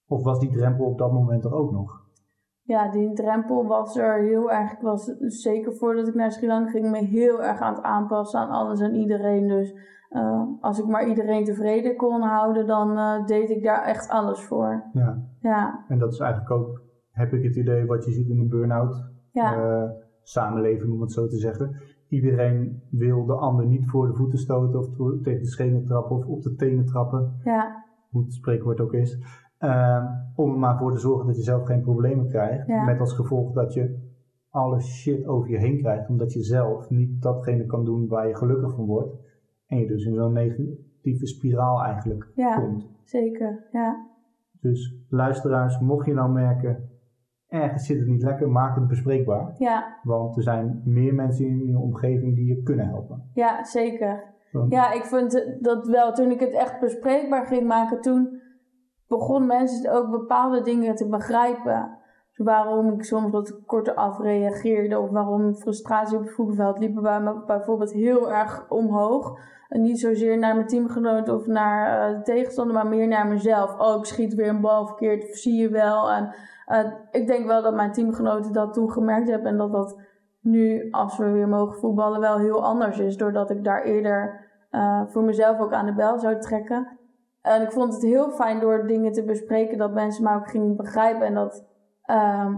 Of was die drempel op dat moment er ook nog?
Ja, die drempel was er heel erg. Ik was zeker voordat ik naar Sri Lanka ging, me heel erg aan het aanpassen aan alles en iedereen. Dus uh, als ik maar iedereen tevreden kon houden, dan uh, deed ik daar echt alles voor.
Ja.
ja.
En dat is eigenlijk ook, heb ik het idee, wat je ziet in een burn-out
ja.
uh, samenleving, om het zo te zeggen. Iedereen wil de ander niet voor de voeten stoten of tegen de schenen trappen of op de tenen trappen.
Ja.
Hoe het spreekwoord ook is. Uh, om er maar voor te zorgen dat je zelf geen problemen krijgt.
Ja.
Met als gevolg dat je alle shit over je heen krijgt. Omdat je zelf niet datgene kan doen waar je gelukkig van wordt. En je dus in zo'n negatieve spiraal eigenlijk
ja,
komt.
Zeker, ja.
Dus luisteraars, mocht je nou merken, ergens zit het niet lekker, maak het bespreekbaar.
Ja.
Want er zijn meer mensen in je omgeving die je kunnen helpen.
Ja, zeker.
Want,
Ja, ik vind dat wel, toen ik het echt bespreekbaar ging maken, toen begon mensen ook bepaalde dingen te begrijpen. Waarom ik soms wat korter afreageerde of waarom frustratie op het voetbalveld liepen bij me bijvoorbeeld heel erg omhoog. En niet zozeer naar mijn teamgenoten of naar uh, de tegenstander, maar meer naar mezelf. Oh, ik schiet weer een bal verkeerd, zie je wel. En uh, ik denk wel dat mijn teamgenoten dat toen gemerkt hebben en dat dat nu, als we weer mogen voetballen, wel heel anders is. Doordat ik daar eerder uh, voor mezelf ook aan de bel zou trekken. En ik vond het heel fijn door dingen te bespreken dat mensen mij ook gingen begrijpen en dat, uh,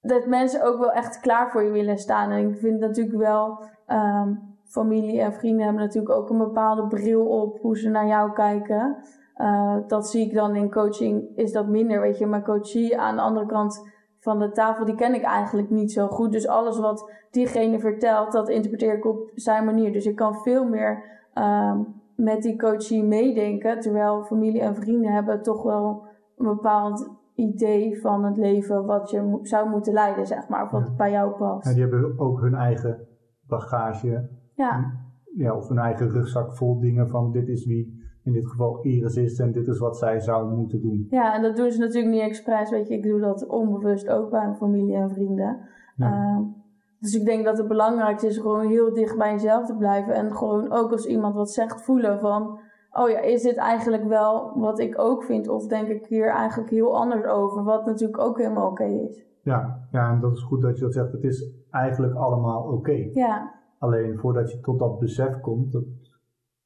dat mensen ook wel echt klaar voor je willen staan. En ik vind natuurlijk wel, uh, familie en vrienden hebben natuurlijk ook een bepaalde bril op hoe ze naar jou kijken. Uh, dat zie ik dan in coaching, is dat minder, weet je. Maar coachie aan de andere kant van de tafel, die ken ik eigenlijk niet zo goed. Dus alles wat diegene vertelt, dat interpreteer ik op zijn manier. Dus ik kan veel meer uh, met die coachie meedenken. Terwijl familie en vrienden hebben toch wel een bepaald idee van het leven wat je mo zou moeten leiden, zeg maar. Of wat
Ja.
bij jou past.
en die hebben ook hun eigen bagage,
Ja,
ja, of hun eigen rugzak vol dingen van dit is wie in dit geval Iris is en dit is wat zij zou moeten doen.
ja, en dat doen ze natuurlijk niet expres, weet je. Ik doe dat onbewust ook bij mijn familie en vrienden. Uh, dus ik denk dat het belangrijkste is gewoon heel dicht bij jezelf te blijven. En gewoon ook als iemand wat zegt voelen van... Oh ja, is dit eigenlijk wel wat ik ook vind? Of denk ik hier eigenlijk heel anders over? Wat natuurlijk ook helemaal oké is.
Ja, ja, en dat is goed dat je dat zegt. Het is eigenlijk allemaal oké.
Ja,
Alleen voordat je tot dat besef komt, dat,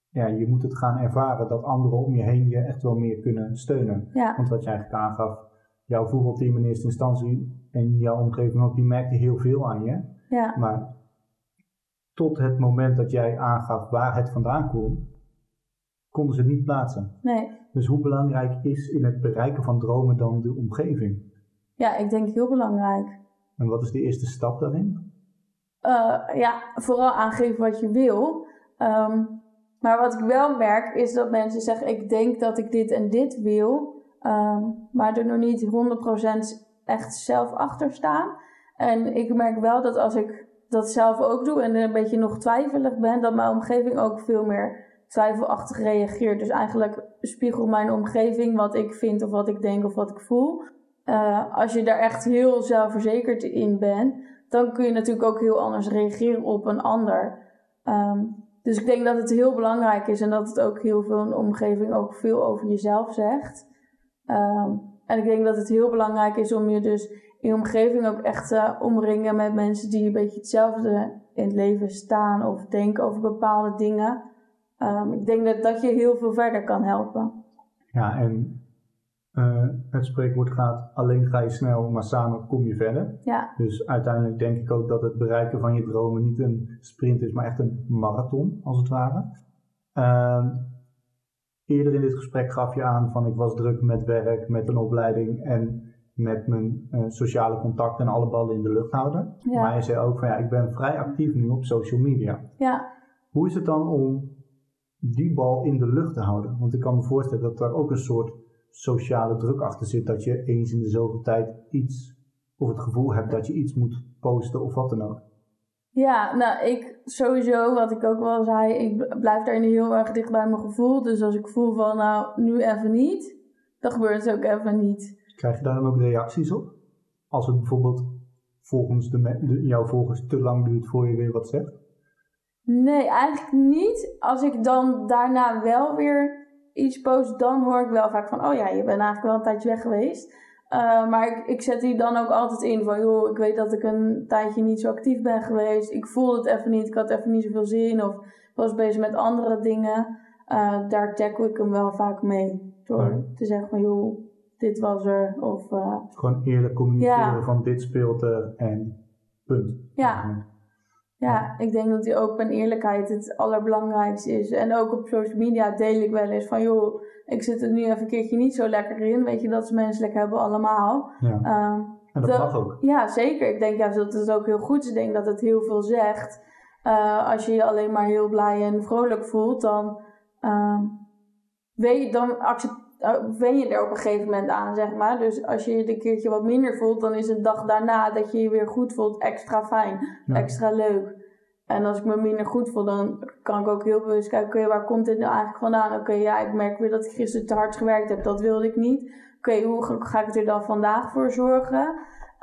ja, je moet het gaan ervaren dat anderen om je heen je echt wel meer kunnen steunen.
ja,
Want wat je eigenlijk aangaf, jouw voetbalteam in eerste instantie en jouw omgeving ook, die merkte heel veel aan je.
ja,
Maar tot het moment dat jij aangaf waar het vandaan kwam, konden ze het niet plaatsen.
nee.
Dus hoe belangrijk is in het bereiken van dromen dan de omgeving?
Ja, ik denk heel belangrijk.
En wat is de eerste stap daarin?
Uh, ja, vooral aangeven wat je wil. Um, maar wat ik wel merk is dat mensen zeggen: Ik denk dat ik dit en dit wil, um, maar er nog niet 100% echt zelf achter staan. En ik merk wel dat als ik dat zelf ook doe en een beetje nog twijfelig ben, dat mijn omgeving ook veel meer twijfelachtig reageert. Dus eigenlijk spiegelt mijn omgeving wat ik vind of wat ik denk of wat ik voel. Uh, als je daar echt heel zelfverzekerd in bent, dan kun je natuurlijk ook heel anders reageren op een ander. Um, dus ik denk dat het heel belangrijk is en dat het ook heel veel in de omgeving ook veel over jezelf zegt. Ehm, en ik denk dat het heel belangrijk is om je dus in je omgeving ook echt te omringen met mensen die een beetje hetzelfde in het leven staan of denken over bepaalde dingen. Ehm, ik denk dat dat je heel veel verder kan helpen.
Ja, en uh, het spreekwoord gaat alleen ga je snel, maar samen kom je verder.
Ja.
Dus uiteindelijk denk ik ook dat het bereiken van je dromen niet een sprint is, maar echt een marathon, als het ware. Uh, eerder in dit gesprek gaf je aan van ik was druk met werk, met een opleiding en met mijn uh, sociale contacten en alle ballen in de lucht houden. Ja. Maar je zei ook van ja, ik ben vrij actief nu op social media.
Ja.
Hoe is het dan om die bal in de lucht te houden? Want ik kan me voorstellen dat daar ook een soort sociale druk achter zit. Dat je eens in de zoveel tijd iets, of het gevoel hebt dat je iets moet posten of wat dan ook.
Ja, nou, ik sowieso, wat ik ook wel zei, ik blijf daarin heel erg dicht bij mijn gevoel. Dus als ik voel van, nou, nu even niet, dan gebeurt het ook even niet.
Krijg je daar dan ook reacties op? Als het bijvoorbeeld volgens de, de, jouw volgers te lang duurt voor je weer wat zegt?
Nee, eigenlijk niet. Als ik dan daarna wel weer iets post, dan hoor ik wel vaak van, oh ja, je bent eigenlijk wel een tijdje weg geweest. Uh, maar ik, ik zet die dan ook altijd in van, joh, ik weet dat ik een tijdje niet zo actief ben geweest. Ik voelde het even niet, ik had even niet zoveel zin of was bezig met andere dingen. Uh, daar tackle ik hem wel vaak mee. Door te zeggen van, joh, dit was er. Of, uh,
Gewoon eerlijk communiceren van dit speelt er en punt.
Ja. Ja, ik denk dat die open eerlijkheid het allerbelangrijkste is. En ook op social media deel ik wel eens van, joh, ik zit er nu even een keertje niet zo lekker in. Weet je, dat is menselijk hebben allemaal.
Ja. Um, en dat mag ook.
Ja, zeker. Ik denk juist dat het ook heel goed is. Ik denk dat het heel veel zegt. Uh, als je je alleen maar heel blij en vrolijk voelt, dan, uh, weet je, dan accept, wen je er op een gegeven moment aan, zeg maar. Dus als je je een keertje wat minder voelt, dan is een dag daarna dat je je weer goed voelt extra fijn, extra leuk. En als ik me minder goed voel, dan kan ik ook heel bewust kijken, oké, waar komt dit nou eigenlijk vandaan? Oké, ja, ik merk weer dat ik gisteren te hard gewerkt heb, dat wilde ik niet. Oké, hoe ga, ik er dan vandaag voor zorgen?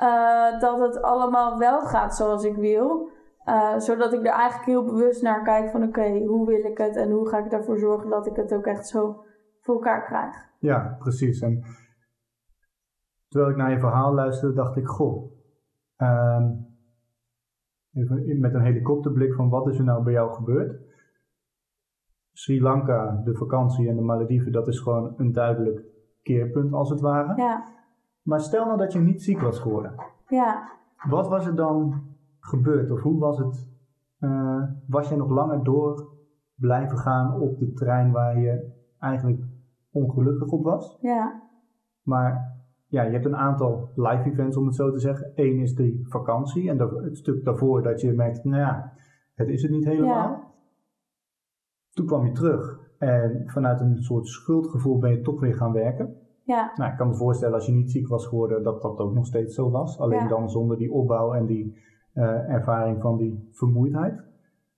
Uh, dat het allemaal wel gaat zoals ik wil. Uh, zodat ik er eigenlijk heel bewust naar kijk van oké, hoe wil ik het en hoe ga ik ervoor zorgen dat ik het ook echt zo voor elkaar krijg.
Ja, precies. En terwijl ik naar je verhaal luisterde, dacht ik, goh, um, even met een helikopterblik van wat is er nou bij jou gebeurd? Sri Lanka, de vakantie en de Malediven, dat is gewoon een duidelijk keerpunt als het ware.
Ja.
Maar stel nou dat je niet ziek was geworden.
Ja.
Wat was er dan gebeurd? Of hoe was het? Uh, was je nog langer door blijven gaan op de trein waar je eigenlijk ongelukkig op was?
Ja.
Maar ja, je hebt een aantal live events om het zo te zeggen. Eén is die vakantie en het stuk daarvoor dat je merkt, nou ja, het is het niet helemaal. Ja. Toen kwam je terug en vanuit een soort schuldgevoel ben je toch weer gaan werken.
Ja.
Nou, ik kan me voorstellen als je niet ziek was geworden dat dat ook nog steeds zo was. Alleen dan zonder die opbouw en die uh, ervaring van die vermoeidheid.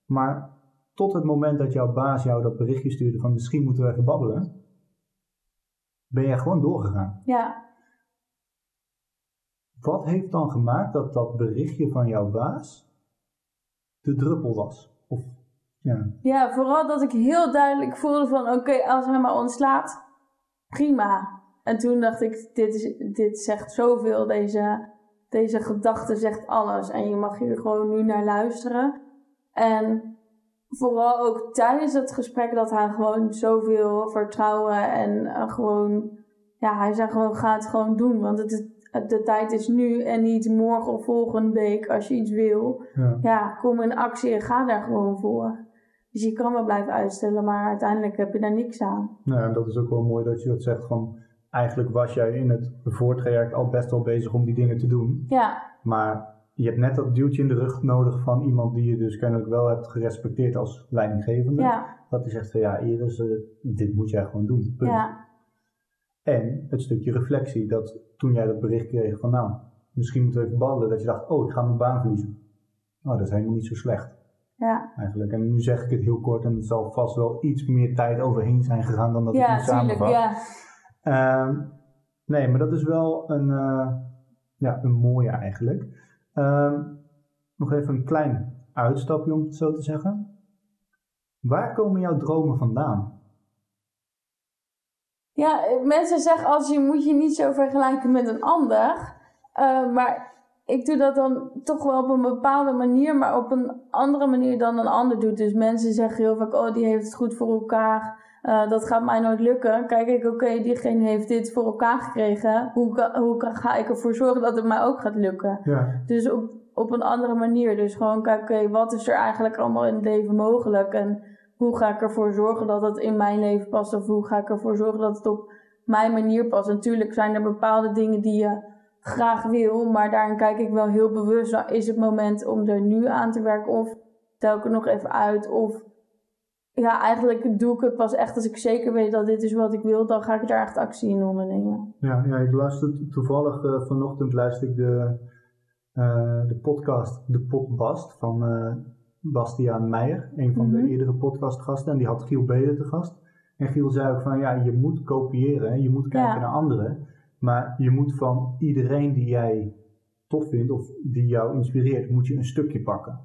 Maar tot het moment dat jouw baas jou dat berichtje stuurde van misschien moeten we even babbelen, ben je gewoon doorgegaan.
Ja.
Wat heeft dan gemaakt dat dat berichtje van jouw baas de druppel was? Of, ja.
ja, vooral dat ik heel duidelijk voelde van oké, als hij me ontslaat, prima. En toen dacht ik, dit, is, dit zegt zoveel, deze, deze gedachte zegt alles. En je mag hier gewoon nu naar luisteren. En vooral ook tijdens het gesprek dat hij gewoon zoveel vertrouwen en uh, gewoon, ja, hij zei gewoon, ga het gewoon doen. Want het is, de tijd is nu en niet morgen of volgende week als je iets wil.
Ja,
ja kom in actie en ga daar gewoon voor. Dus je kan wel blijven uitstellen, maar uiteindelijk heb je daar niks aan.
Nou, en dat is ook wel mooi dat je dat zegt van, eigenlijk was jij in het voortraject al best wel bezig om die dingen te doen.
Ja.
Maar je hebt net dat duwtje in de rug nodig van iemand die je dus kennelijk wel hebt gerespecteerd als leidinggevende.
Ja.
Dat hij zegt van ja, Iris, uh, dit moet jij gewoon doen. Punt.
Ja.
En het stukje reflectie, dat toen jij dat bericht kreeg van nou, misschien moeten we even babbelen, dat je dacht, oh, ik ga mijn baan verliezen. Nou, dat is helemaal niet zo slecht.
Ja.
Eigenlijk. En nu zeg ik het heel kort en er zal vast wel iets meer tijd overheen zijn gegaan dan dat
ja,
ik nu samenvat.
Ja,
um, nee, maar dat is wel een, uh, ja, een mooie eigenlijk. Um, nog even een klein uitstapje om het zo te zeggen. Waar komen jouw dromen vandaan?
Ja, mensen zeggen als je moet je niet zo vergelijken met een ander. Uh, maar ik doe dat dan toch wel op een bepaalde manier, maar op een andere manier dan een ander doet. Dus mensen zeggen heel vaak, oh die heeft het goed voor elkaar. Uh, dat gaat mij nooit lukken. Kijk ik, oké, diegene heeft dit voor elkaar gekregen. Hoe, hoe ga ik ervoor zorgen dat het mij ook gaat lukken?
Ja.
Dus op, op een andere manier. Dus gewoon kijken, oké, wat is er eigenlijk allemaal in het leven mogelijk? En hoe ga ik ervoor zorgen dat het in mijn leven past? Of hoe ga ik ervoor zorgen dat het op mijn manier past? Natuurlijk zijn er bepaalde dingen die je graag wil, maar daarin kijk ik wel heel bewust. Nou, is het moment om er nu aan te werken? Of tel ik het nog even uit? Of ja, eigenlijk doe ik het pas echt als ik zeker weet dat dit is wat ik wil, dan ga ik daar echt actie in ondernemen.
Ja, ja ik luister toevallig uh, vanochtend luister ik de, uh, de podcast De Potbast van uh, Bastiaan Meijer, een van de mhm. eerdere podcastgasten. En die had Giel Beden te gast. En Giel zei ook van ja, je moet kopiëren, je moet kijken naar anderen. Maar je moet van iedereen die jij tof vindt of die jou inspireert, moet je een stukje pakken.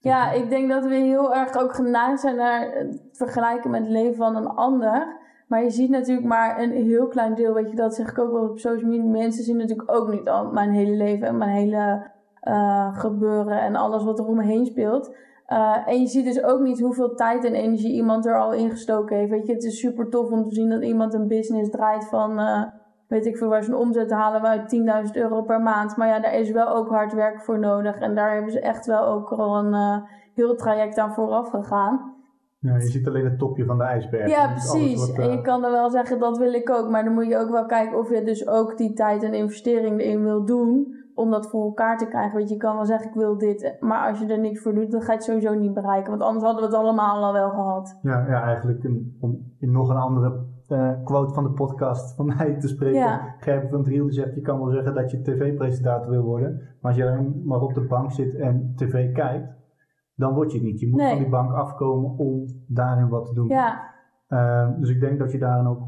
Ja, ik denk dat we heel erg ook geneigd zijn naar het vergelijken met het leven van een ander. Maar je ziet natuurlijk maar een heel klein deel. Weet je, dat zeg ik ook wel op social media. Mensen zien natuurlijk ook niet al mijn hele leven en mijn hele uh, gebeuren en alles wat er om me heen speelt. Uh, en je ziet dus ook niet hoeveel tijd en energie iemand er al ingestoken heeft. Weet je, het is super tof om te zien dat iemand een business draait van. Uh, weet ik veel waar ze een omzet halen uit 10.000 euro per maand. Maar ja, daar is wel ook hard werk voor nodig. En daar hebben ze echt wel ook al een uh, heel traject aan vooraf gegaan.
Ja, je ziet alleen het topje van de ijsberg.
Ja, precies. En je eh, kan er wel zeggen, dat wil ik ook. Maar dan moet je ook wel kijken of je dus ook die tijd en investering erin wil doen. Om dat voor elkaar te krijgen. Want je kan wel zeggen, ik wil dit. Maar als je er niks voor doet, dan ga je het sowieso niet bereiken. Want anders hadden we het allemaal al wel gehad.
Ja, ja eigenlijk een, om in nog een andere uh, quote van de podcast van mij te spreken. Ja. Gerben van Driel die zegt, je kan wel zeggen dat je tv-presentator wil worden. Maar als je alleen maar op de bank zit en tv kijkt, dan word je het niet. Je moet van die bank afkomen om daarin wat te doen.
Ja.
Uh, dus ik denk dat je daarin ook 100%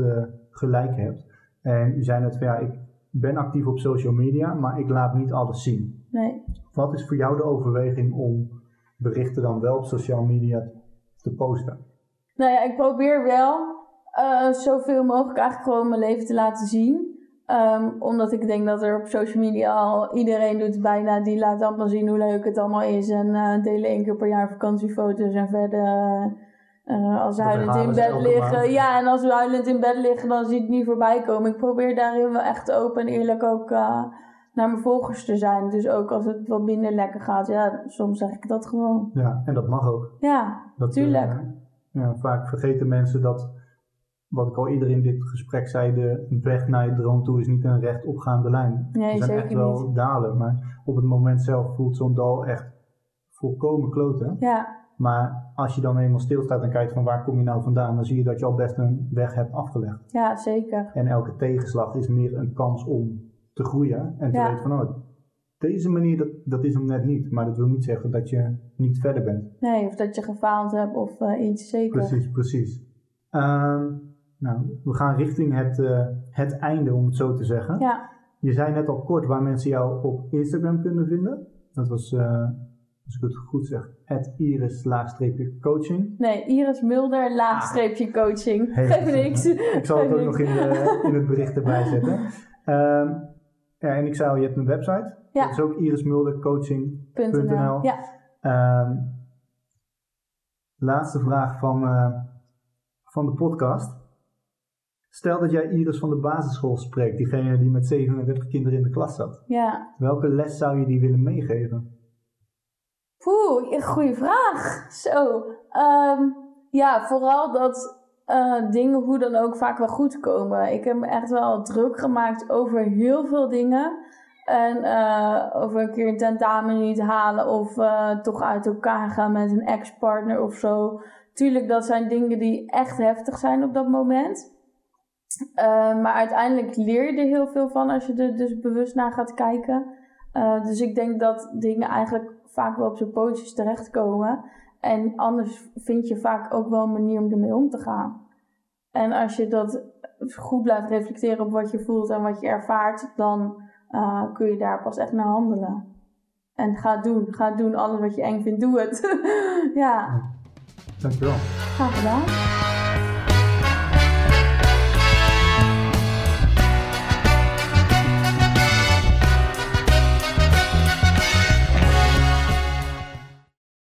uh, eh, gelijk hebt. En je zei net van ja, ik ben actief op social media, maar ik laat niet alles zien.
Nee.
Wat is voor jou de overweging om berichten dan wel op social media te posten?
Nou ja, ik probeer wel uh, zoveel mogelijk eigenlijk gewoon mijn leven te laten zien. Um, omdat ik denk dat er op social media al iedereen doet bijna, die laat allemaal zien hoe leuk het allemaal is. En uh, delen één keer per jaar vakantiefoto's en verder uh, als we huilend in bed liggen. Ja, en als we huilend in bed liggen, dan zie ik het niet voorbij komen. Ik probeer daarin wel echt open en eerlijk ook naar mijn volgers te zijn. Dus ook als het wat minder lekker gaat, ja, soms zeg ik dat gewoon.
Ja, en dat mag ook.
Ja, natuurlijk.
ja, vaak vergeten mensen dat wat ik al eerder in dit gesprek zei, de weg naar je droom toe is niet een recht opgaande lijn.
Nee,
er zijn echt wel
niet.
dalen, maar op het moment zelf voelt zo'n dal echt volkomen kloten.
Ja.
Maar als je dan eenmaal stilstaat en kijkt van waar kom je nou vandaan, dan zie je dat je al best een weg hebt afgelegd.
Ja, zeker.
En elke tegenslag is meer een kans om te groeien en te weten van oh, deze manier, dat, dat is hem net niet. Maar dat wil niet zeggen dat je niet verder bent.
Nee, of dat je gefaald hebt of uh, iets zeker.
Precies, precies. Um, nou, we gaan richting het, uh, het einde, om het zo te zeggen.
Ja.
Je zei net al kort waar mensen jou op Instagram kunnen vinden. Dat was, uh, als ik het goed zeg, het iris-coaching.
Nee, Iris Mulder-coaching. Ah. Geef niks.
ik zal het ook nog in, de, in, het bericht erbij zetten. Um, ja, en ik zei al, je hebt een website. Ja. Dat is ook irismuldercoaching.nl.
Ja.
Um, laatste vraag van, uh, van de podcast. Stel dat jij Iris van de basisschool spreekt, diegene die met 37 kinderen in de klas zat.
Ja.
Welke les zou je die willen meegeven?
Oeh, goede vraag. Zo. Ehm, ja, vooral dat uh, dingen hoe dan ook vaak wel goed komen. Ik heb me echt wel druk gemaakt over heel veel dingen. En uh, over een keer een tentamen niet halen of uh, toch uit elkaar gaan met een ex-partner of zo. Tuurlijk, dat zijn dingen die echt heftig zijn op dat moment. Uh, maar uiteindelijk leer je er heel veel van als je er dus bewust naar gaat kijken. Uh, dus ik denk dat dingen eigenlijk vaak wel op zijn pootjes terechtkomen. En anders vind je vaak ook wel een manier om ermee om te gaan. En als je dat goed blijft reflecteren op wat je voelt en wat je ervaart, dan uh, kun je daar pas echt naar handelen. En ga doen, ga doen alles wat je eng vindt, doe het. ja.
Dankjewel.
Graag gedaan.